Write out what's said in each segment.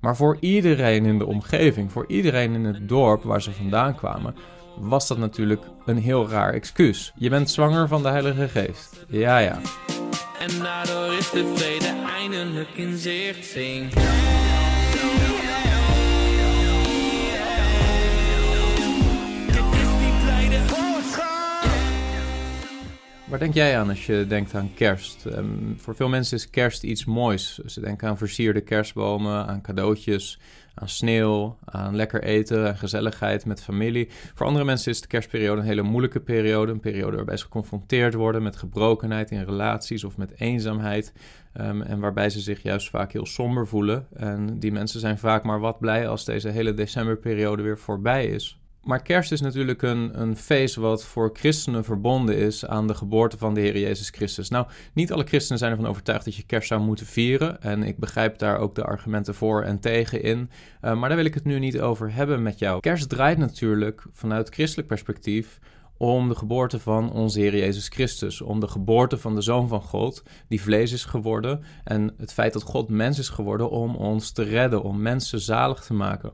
Maar voor iedereen in de omgeving, voor iedereen in het dorp waar ze vandaan kwamen, was dat natuurlijk een heel raar excuus. Je bent zwanger van de Heilige Geest. Ja, ja. En daardoor is de vrede eindelijk in zicht. Zing. Waar denk jij aan als je denkt aan kerst? Ehm, voor veel mensen is kerst iets moois. Ze denken aan versierde kerstbomen, aan cadeautjes, aan sneeuw, aan lekker eten en gezelligheid met familie. Voor andere mensen is de kerstperiode een hele moeilijke periode. Een periode waarbij ze geconfronteerd worden met gebrokenheid in relaties of met eenzaamheid. Ehm, en waarbij ze zich juist vaak heel somber voelen. En die mensen zijn vaak maar wat blij als deze hele decemberperiode weer voorbij is. Maar kerst is natuurlijk een, een feest wat voor christenen verbonden is aan de geboorte van de Heer Jezus Christus. Nou, niet alle christenen zijn ervan overtuigd dat je kerst zou moeten vieren. En ik begrijp daar ook de argumenten voor en tegen in. Uh, maar daar wil ik het nu niet over hebben met jou. Kerst draait natuurlijk vanuit christelijk perspectief om de geboorte van onze Heer Jezus Christus. Om de geboorte van de Zoon van God, die vlees is geworden. En het feit dat God mens is geworden om ons te redden, om mensen zalig te maken.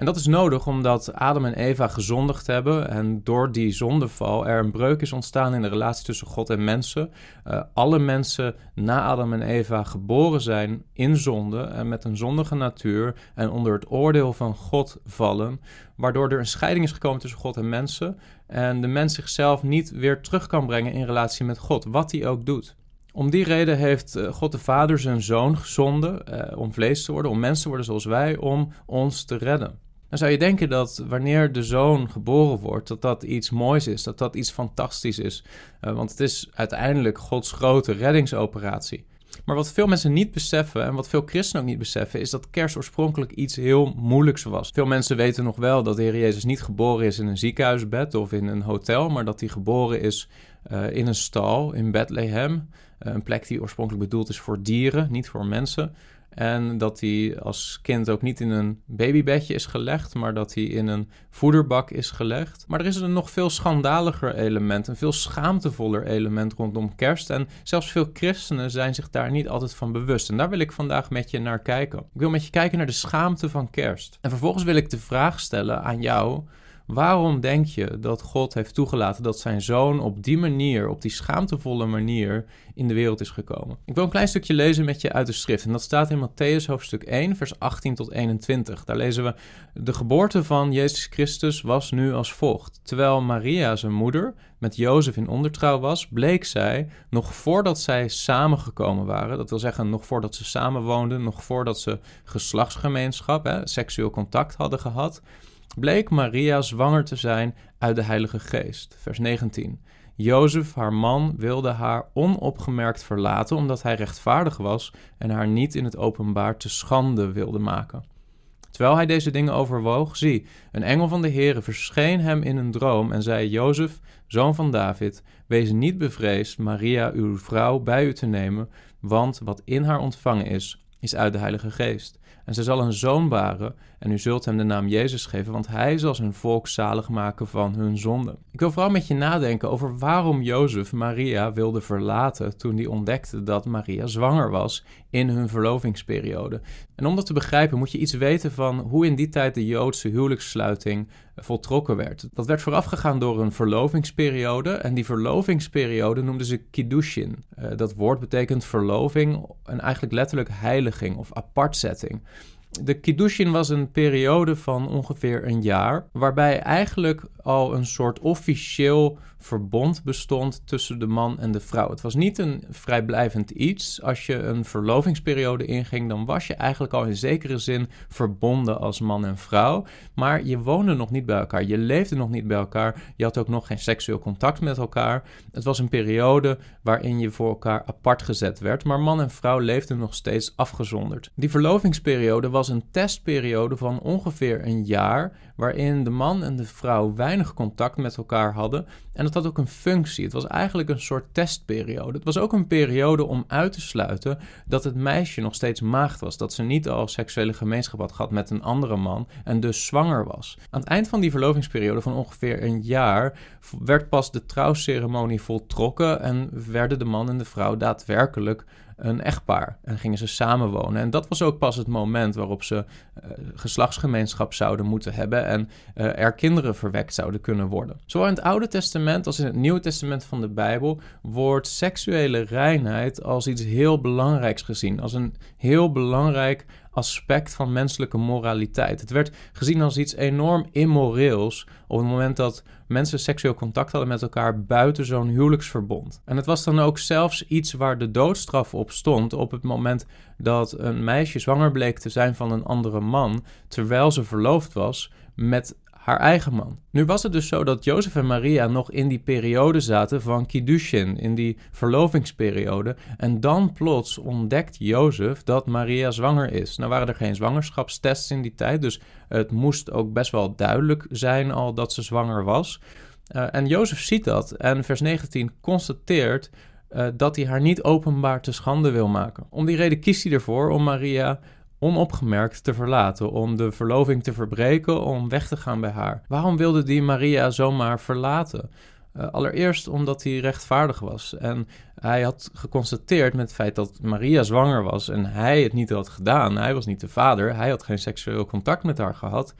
En dat is nodig omdat Adam en Eva gezondigd hebben en door die zondeval er een breuk is ontstaan in de relatie tussen God en mensen. Uh, alle mensen na Adam en Eva geboren zijn in zonde en met een zondige natuur en onder het oordeel van God vallen, waardoor er een scheiding is gekomen tussen God en mensen en de mens zichzelf niet weer terug kan brengen in relatie met God, wat hij ook doet. Om die reden heeft eh, God de Vader zijn zoon gezonden eh, om vlees te worden, om mensen te worden zoals wij, om ons te redden. Dan zou je denken dat wanneer de zoon geboren wordt, dat dat iets moois is, dat dat iets fantastisch is. Uh, want het is uiteindelijk Gods grote reddingsoperatie. Maar wat veel mensen niet beseffen en wat veel christenen ook niet beseffen, is dat kerst oorspronkelijk iets heel moeilijks was. Veel mensen weten nog wel dat de Heer Jezus niet geboren is in een ziekenhuisbed of in een hotel, maar dat hij geboren is uh, in een stal in Bethlehem. Uh, een plek die oorspronkelijk bedoeld is voor dieren, niet voor mensen. En dat hij als kind ook niet in een babybedje is gelegd, maar dat hij in een voederbak is gelegd. Maar er is een nog veel schandaliger element, een veel schaamtevoller element rondom kerst. En zelfs veel christenen zijn zich daar niet altijd van bewust. En daar wil ik vandaag met je naar kijken. Ik wil met je kijken naar de schaamte van kerst. En vervolgens wil ik de vraag stellen aan jou. Waarom denk je dat God heeft toegelaten dat zijn zoon op die manier, op die schaamtevolle manier, in de wereld is gekomen? Ik wil een klein stukje lezen met je uit de schrift. En dat staat in Matthäus hoofdstuk 1, vers 18 tot 21. Daar lezen we: De geboorte van Jezus Christus was nu als volgt. Terwijl Maria, zijn moeder, met Jozef in ondertrouw was, bleek zij, nog voordat zij samengekomen waren, dat wil zeggen nog voordat ze samenwoonden, nog voordat ze geslachtsgemeenschap, hè, seksueel contact hadden gehad bleek Maria zwanger te zijn uit de Heilige Geest. Vers 19. Jozef, haar man, wilde haar onopgemerkt verlaten omdat hij rechtvaardig was en haar niet in het openbaar te schande wilde maken. Terwijl hij deze dingen overwoog, zie, een engel van de Heere verscheen hem in een droom en zei: Jozef, zoon van David, wees niet bevreesd Maria, uw vrouw, bij u te nemen, want wat in haar ontvangen is, is uit de Heilige Geest. En ze zal een zoon baren en u zult hem de naam Jezus geven, want hij zal zijn volk zalig maken van hun zonden. Ik wil vooral met je nadenken over waarom Jozef Maria wilde verlaten toen hij ontdekte dat Maria zwanger was in hun verlovingsperiode. En om dat te begrijpen moet je iets weten van hoe in die tijd de Joodse huwelijkssluiting voltrokken werd. Dat werd voorafgegaan door een verlovingsperiode en die verlovingsperiode noemden ze kiddushin. Uh, dat woord betekent verloving en eigenlijk letterlijk heiliging of apartzetting. De Kiddushin was een periode van ongeveer een jaar, waarbij eigenlijk al een soort officieel verbond bestond tussen de man en de vrouw. Het was niet een vrijblijvend iets. Als je een verlovingsperiode inging, dan was je eigenlijk al in zekere zin verbonden als man en vrouw. Maar je woonde nog niet bij elkaar, je leefde nog niet bij elkaar, je had ook nog geen seksueel contact met elkaar. Het was een periode waarin je voor elkaar apart gezet werd, maar man en vrouw leefden nog steeds afgezonderd. Die verlovingsperiode was een testperiode van ongeveer een jaar, waarin de man en de vrouw weinig contact met elkaar hadden. En dat had ook een functie. Het was eigenlijk een soort testperiode. Het was ook een periode om uit te sluiten dat het meisje nog steeds maagd was. Dat ze niet al seksuele gemeenschap had gehad met een andere man en dus zwanger was. Aan het eind van die verlovingsperiode van ongeveer een jaar werd pas de trouwceremonie voltrokken en werden de man en de vrouw daadwerkelijk een echtpaar en gingen ze samenwonen. En dat was ook pas het moment waarop ze uh, geslachtsgemeenschap zouden moeten hebben en uh, er kinderen verwekt zouden kunnen worden. Zowel in het Oude Testament als in het Nieuwe Testament van de Bijbel wordt seksuele reinheid als iets heel belangrijks gezien, als een heel belangrijk aspect van menselijke moraliteit. Het werd gezien als iets enorm immoreels op het moment dat mensen seksueel contact hadden met elkaar buiten zo'n huwelijksverbond. En het was dan ook zelfs iets waar de doodstraf op stond op het moment dat een meisje zwanger bleek te zijn van een andere man, terwijl ze verloofd was met haar eigen man. Nu was het dus zo dat Jozef en Maria nog in die periode zaten van Kiddushin, in die verlovingsperiode. En dan plots ontdekt Jozef dat Maria zwanger is. Nou waren er geen zwangerschapstests in die tijd, dus het moest ook best wel duidelijk zijn al dat ze zwanger was. Uh, en Jozef ziet dat en vers 19 constateert uh, dat hij haar niet openbaar te schande wil maken. Om die reden kiest hij ervoor om Maria onopgemerkt te verlaten, om de verloving te verbreken, om weg te gaan bij haar. Waarom wilde die Maria zomaar verlaten? Uh, allereerst omdat hij rechtvaardig was. En hij had geconstateerd met het feit dat Maria zwanger was en hij het niet had gedaan. Hij was niet de vader, hij had geen seksueel contact met haar gehad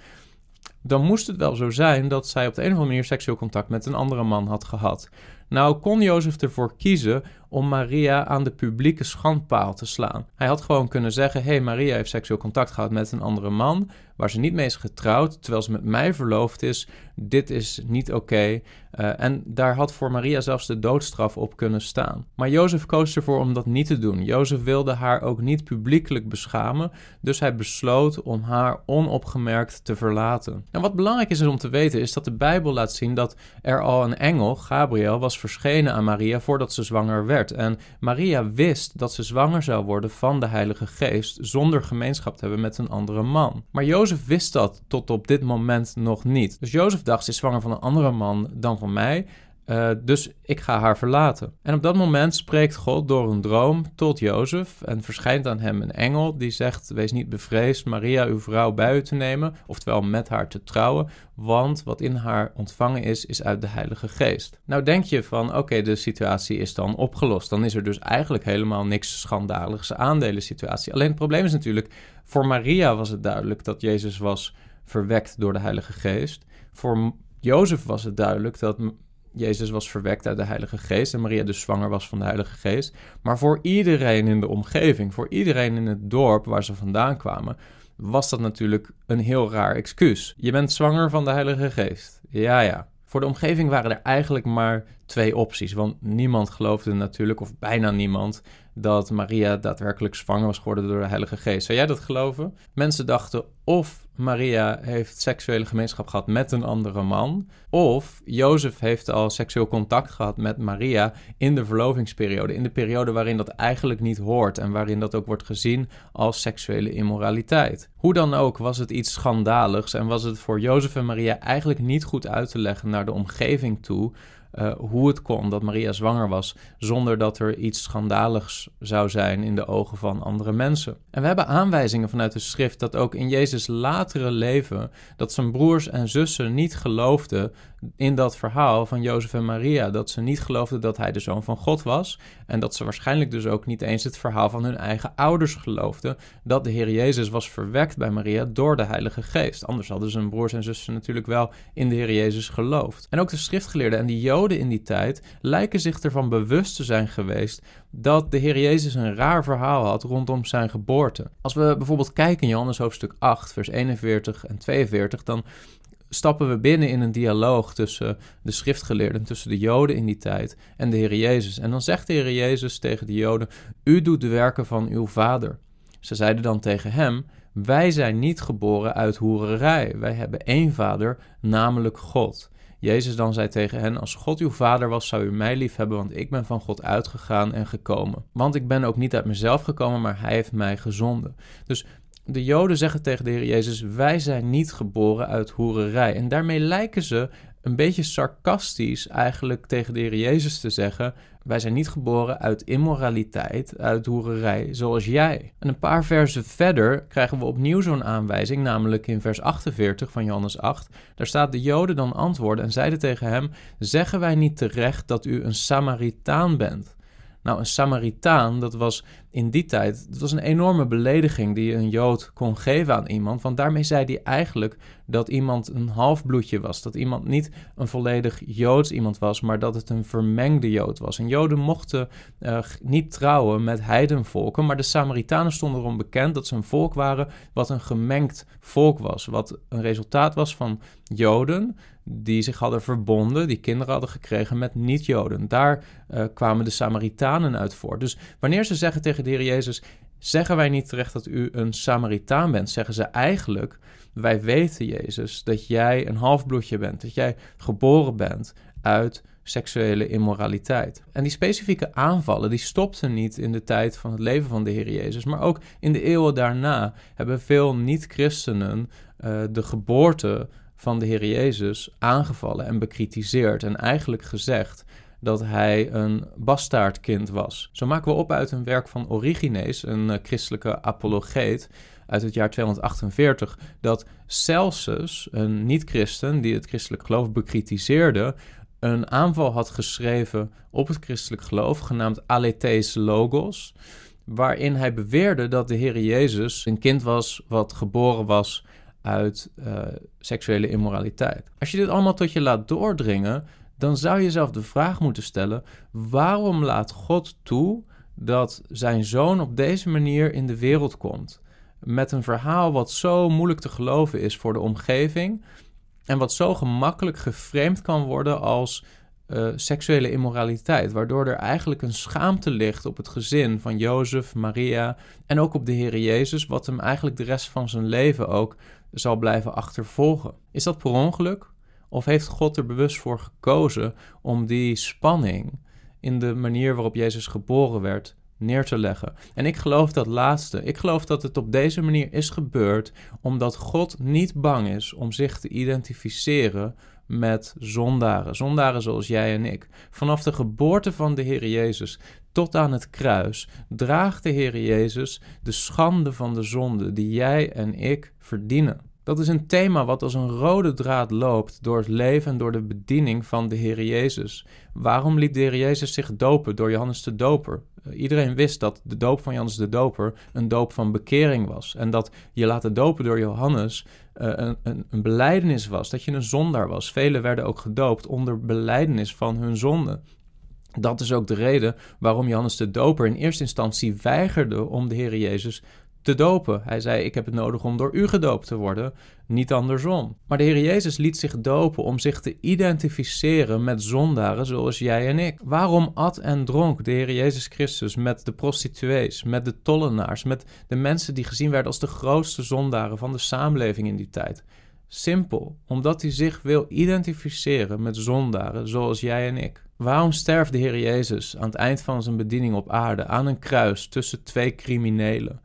dan moest het wel zo zijn dat zij op de een of andere manier seksueel contact met een andere man had gehad. Nou kon Jozef ervoor kiezen om Maria aan de publieke schandpaal te slaan. Hij had gewoon kunnen zeggen: hey, Maria heeft seksueel contact gehad met een andere man, waar ze niet mee is getrouwd, terwijl ze met mij verloofd is. Dit is niet oké. Uh, en daar had voor Maria zelfs de doodstraf op kunnen staan. Maar Jozef koos ervoor om dat niet te doen. Jozef wilde haar ook niet publiekelijk beschamen, dus hij besloot om haar onopgemerkt te verlaten. En wat belangrijk is om te weten, is dat de Bijbel laat zien dat er al een engel, Gabriel, was verschenen aan Maria voordat ze zwanger werd. En Maria wist dat ze zwanger zou worden van de Heilige Geest zonder gemeenschap te hebben met een andere man. Maar Jozef wist dat tot op dit moment nog niet. Dus Jozef dacht, ze is zwanger van een andere man dan van mij. Uh, dus ik ga haar verlaten. En op dat moment spreekt God door een droom tot Jozef en verschijnt aan hem een engel die zegt: Wees niet bevreesd Maria, uw vrouw, bij u te nemen, oftewel met haar te trouwen, want wat in haar ontvangen is, is uit de Heilige Geest. Nou denk je van: Oké, de situatie is dan opgelost. Dan is er dus eigenlijk helemaal niks schandaligs aan situatie. Alleen het probleem is natuurlijk: voor Maria was het duidelijk dat Jezus was verwekt door de Heilige Geest. Voor Jozef was het duidelijk dat Jezus was verwekt uit de Heilige Geest en Maria dus zwanger was van de Heilige Geest. Maar voor iedereen in de omgeving, voor iedereen in het dorp waar ze vandaan kwamen, was dat natuurlijk een heel raar excuus. Je bent zwanger van de Heilige Geest. Ja, ja. Voor de omgeving waren er eigenlijk maar twee opties. Want niemand geloofde natuurlijk, of bijna niemand, dat Maria daadwerkelijk zwanger was geworden door de Heilige Geest. Zou jij dat geloven? Mensen dachten of Maria heeft seksuele gemeenschap gehad met een andere man, of Jozef heeft al seksueel contact gehad met Maria in de verlovingsperiode, in de periode waarin dat eigenlijk niet hoort en waarin dat ook wordt gezien als seksuele immoraliteit. Hoe dan ook was het iets schandaligs en was het voor Jozef en Maria eigenlijk niet goed uit te leggen naar de omgeving toe uh, hoe het kon dat Maria zwanger was, zonder dat er iets schandaligs zou zijn in de ogen van andere mensen. En we hebben aanwijzingen vanuit de schrift dat ook in Jezus' latere leven, dat zijn broers en zussen niet geloofden in dat verhaal van Jozef en Maria, dat ze niet geloofden dat hij de zoon van God was en dat ze waarschijnlijk dus ook niet eens het verhaal van hun eigen ouders geloofden, dat de Heer Jezus was verwekt bij Maria door de Heilige Geest. Anders hadden zijn broers en zussen natuurlijk wel in de Heer Jezus geloofd. En ook de schriftgeleerden en die Joden in die tijd lijken zich ervan bewust te zijn geweest dat de Heer Jezus een raar verhaal had rondom zijn geboorte. Als we bijvoorbeeld kijken in Johannes hoofdstuk 8, vers 41 en 42, dan stappen we binnen in een dialoog tussen de schriftgeleerden, tussen de Joden in die tijd en de Heer Jezus. En dan zegt de Heer Jezus tegen de Joden: U doet de werken van uw vader. Ze zeiden dan tegen hem: Wij zijn niet geboren uit hoererij. Wij hebben één vader, namelijk God. Jezus dan zei tegen hen: Als God uw vader was, zou u mij lief hebben, want ik ben van God uitgegaan en gekomen. Want ik ben ook niet uit mezelf gekomen, maar hij heeft mij gezonden. Dus de Joden zeggen tegen de Heer Jezus: Wij zijn niet geboren uit hoererij. En daarmee lijken ze een beetje sarcastisch eigenlijk tegen de Heer Jezus te zeggen: Wij zijn niet geboren uit immoraliteit, uit hoererij, zoals jij. En een paar versen verder krijgen we opnieuw zo'n aanwijzing, namelijk in vers 48 van Johannes 8. Daar staat: De Joden dan antwoorden en zeiden tegen hem: Zeggen wij niet terecht dat u een Samaritaan bent? Nou, een Samaritaan, dat was in die tijd, het was een enorme belediging die een Jood kon geven aan iemand. Want daarmee zei hij eigenlijk dat iemand een halfbloedje was. Dat iemand niet een volledig Joods iemand was, maar dat het een vermengde Jood was. En Joden mochten uh, niet trouwen met heidenvolken, maar de Samaritanen stonden erom bekend dat ze een volk waren wat een gemengd volk was. Wat een resultaat was van Joden die zich hadden verbonden, die kinderen hadden gekregen met niet-Joden. Daar uh, kwamen de Samaritanen uit voort. Dus wanneer ze zeggen tegen de Heer Jezus: Zeggen wij niet terecht dat u een Samaritaan bent? Zeggen ze eigenlijk: Wij weten, Jezus, dat jij een halfbloedje bent, dat jij geboren bent uit seksuele immoraliteit. En die specifieke aanvallen die stopten niet in de tijd van het leven van de Heer Jezus, maar ook in de eeuwen daarna hebben veel niet-christenen uh, de geboorte van de Heer Jezus aangevallen en bekritiseerd en eigenlijk gezegd dat hij een bastaardkind was. Zo maken we op uit een werk van Origenes, een eh, christelijke apologeet uit het jaar 248, dat Celsus, een niet-christen die het christelijk geloof bekritiseerde, een aanval had geschreven op het christelijk geloof, genaamd Aletheis Logos, waarin hij beweerde dat de Heer Jezus een kind was wat geboren was uit uh, seksuele immoraliteit. Als je dit allemaal tot je laat doordringen, dan zou je jezelf de vraag moeten stellen: waarom laat God toe dat zijn zoon op deze manier in de wereld komt? Met een verhaal wat zo moeilijk te geloven is voor de omgeving en wat zo gemakkelijk geframed kan worden als uh, seksuele immoraliteit, waardoor er eigenlijk een schaamte ligt op het gezin van Jozef, Maria en ook op de Heer Jezus, wat hem eigenlijk de rest van zijn leven ook zal blijven achtervolgen. Is dat per ongeluk? Of heeft God er bewust voor gekozen om die spanning in de manier waarop Jezus geboren werd neer te leggen? En ik geloof dat laatste. Ik geloof dat het op deze manier is gebeurd omdat God niet bang is om zich te identificeren met zondaren. Zondaren zoals jij en ik. Vanaf de geboorte van de Heer Jezus tot aan het kruis draagt de Heer Jezus de schande van de zonde die jij en ik verdienen. Dat is een thema wat als een rode draad loopt door het leven en door de bediening van de Heer Jezus. Waarom liet de Heer Jezus zich dopen door Johannes de Doper? Eh, iedereen wist dat de doop van Johannes de Doper een doop van bekering was. En dat je laten dopen door Johannes uh, een, een, een beleidenis was, dat je een zondaar was. Velen werden ook gedoopt onder beleidenis van hun zonde. Dat is ook de reden waarom Johannes de Doper in eerste instantie weigerde om de Heer Jezus te dopen. Hij zei: Ik heb het nodig om door u gedoopt te worden, niet andersom. Maar de Heer Jezus liet zich dopen om zich te identificeren met zondaren zoals jij en ik. Waarom at en dronk de Heer Jezus Christus met de prostituees, met de tollenaars, met de mensen die gezien werden als de grootste zondaren van de samenleving in die tijd? Simpel, omdat hij zich wil identificeren met zondaren zoals jij en ik. Waarom sterft de Heer Jezus aan het eind van zijn bediening op aarde aan een kruis tussen twee criminelen?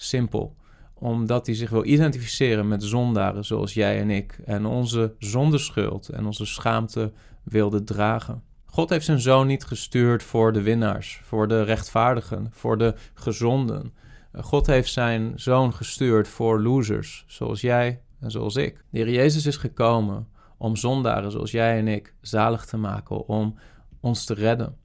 Simpel. Omdat hij zich wil identificeren met zondaren zoals jij en ik. En onze zondeschuld en onze schaamte wilde dragen. God heeft zijn zoon niet gestuurd voor de winnaars, voor de rechtvaardigen, voor de gezonden. God heeft zijn zoon gestuurd voor losers, zoals jij en zoals ik. De Heer Jezus is gekomen om zondaren zoals jij en ik zalig te maken, om ons te redden.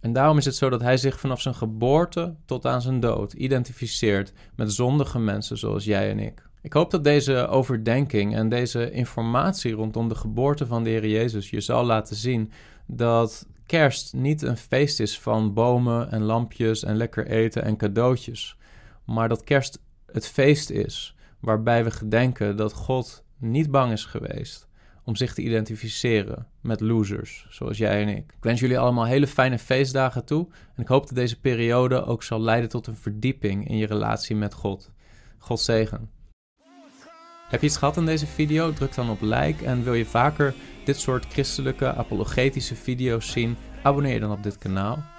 En daarom is het zo dat hij zich vanaf zijn geboorte tot aan zijn dood identificeert met zondige mensen zoals jij en ik. Ik hoop dat deze overdenking en deze informatie rondom de geboorte van de Heer Jezus je zal laten zien dat kerst niet een feest is van bomen en lampjes en lekker eten en cadeautjes, maar dat kerst het feest is waarbij we gedenken dat God niet bang is geweest om zich te identificeren met losers, zoals jij en ik. Ik wens jullie allemaal hele fijne feestdagen toe en ik hoop dat deze periode ook zal leiden tot een verdieping in je relatie met God. God zegen. Heb je iets gehad aan deze video? Druk dan op like en wil je vaker dit soort christelijke apologetische video's zien? Abonneer je dan op dit kanaal.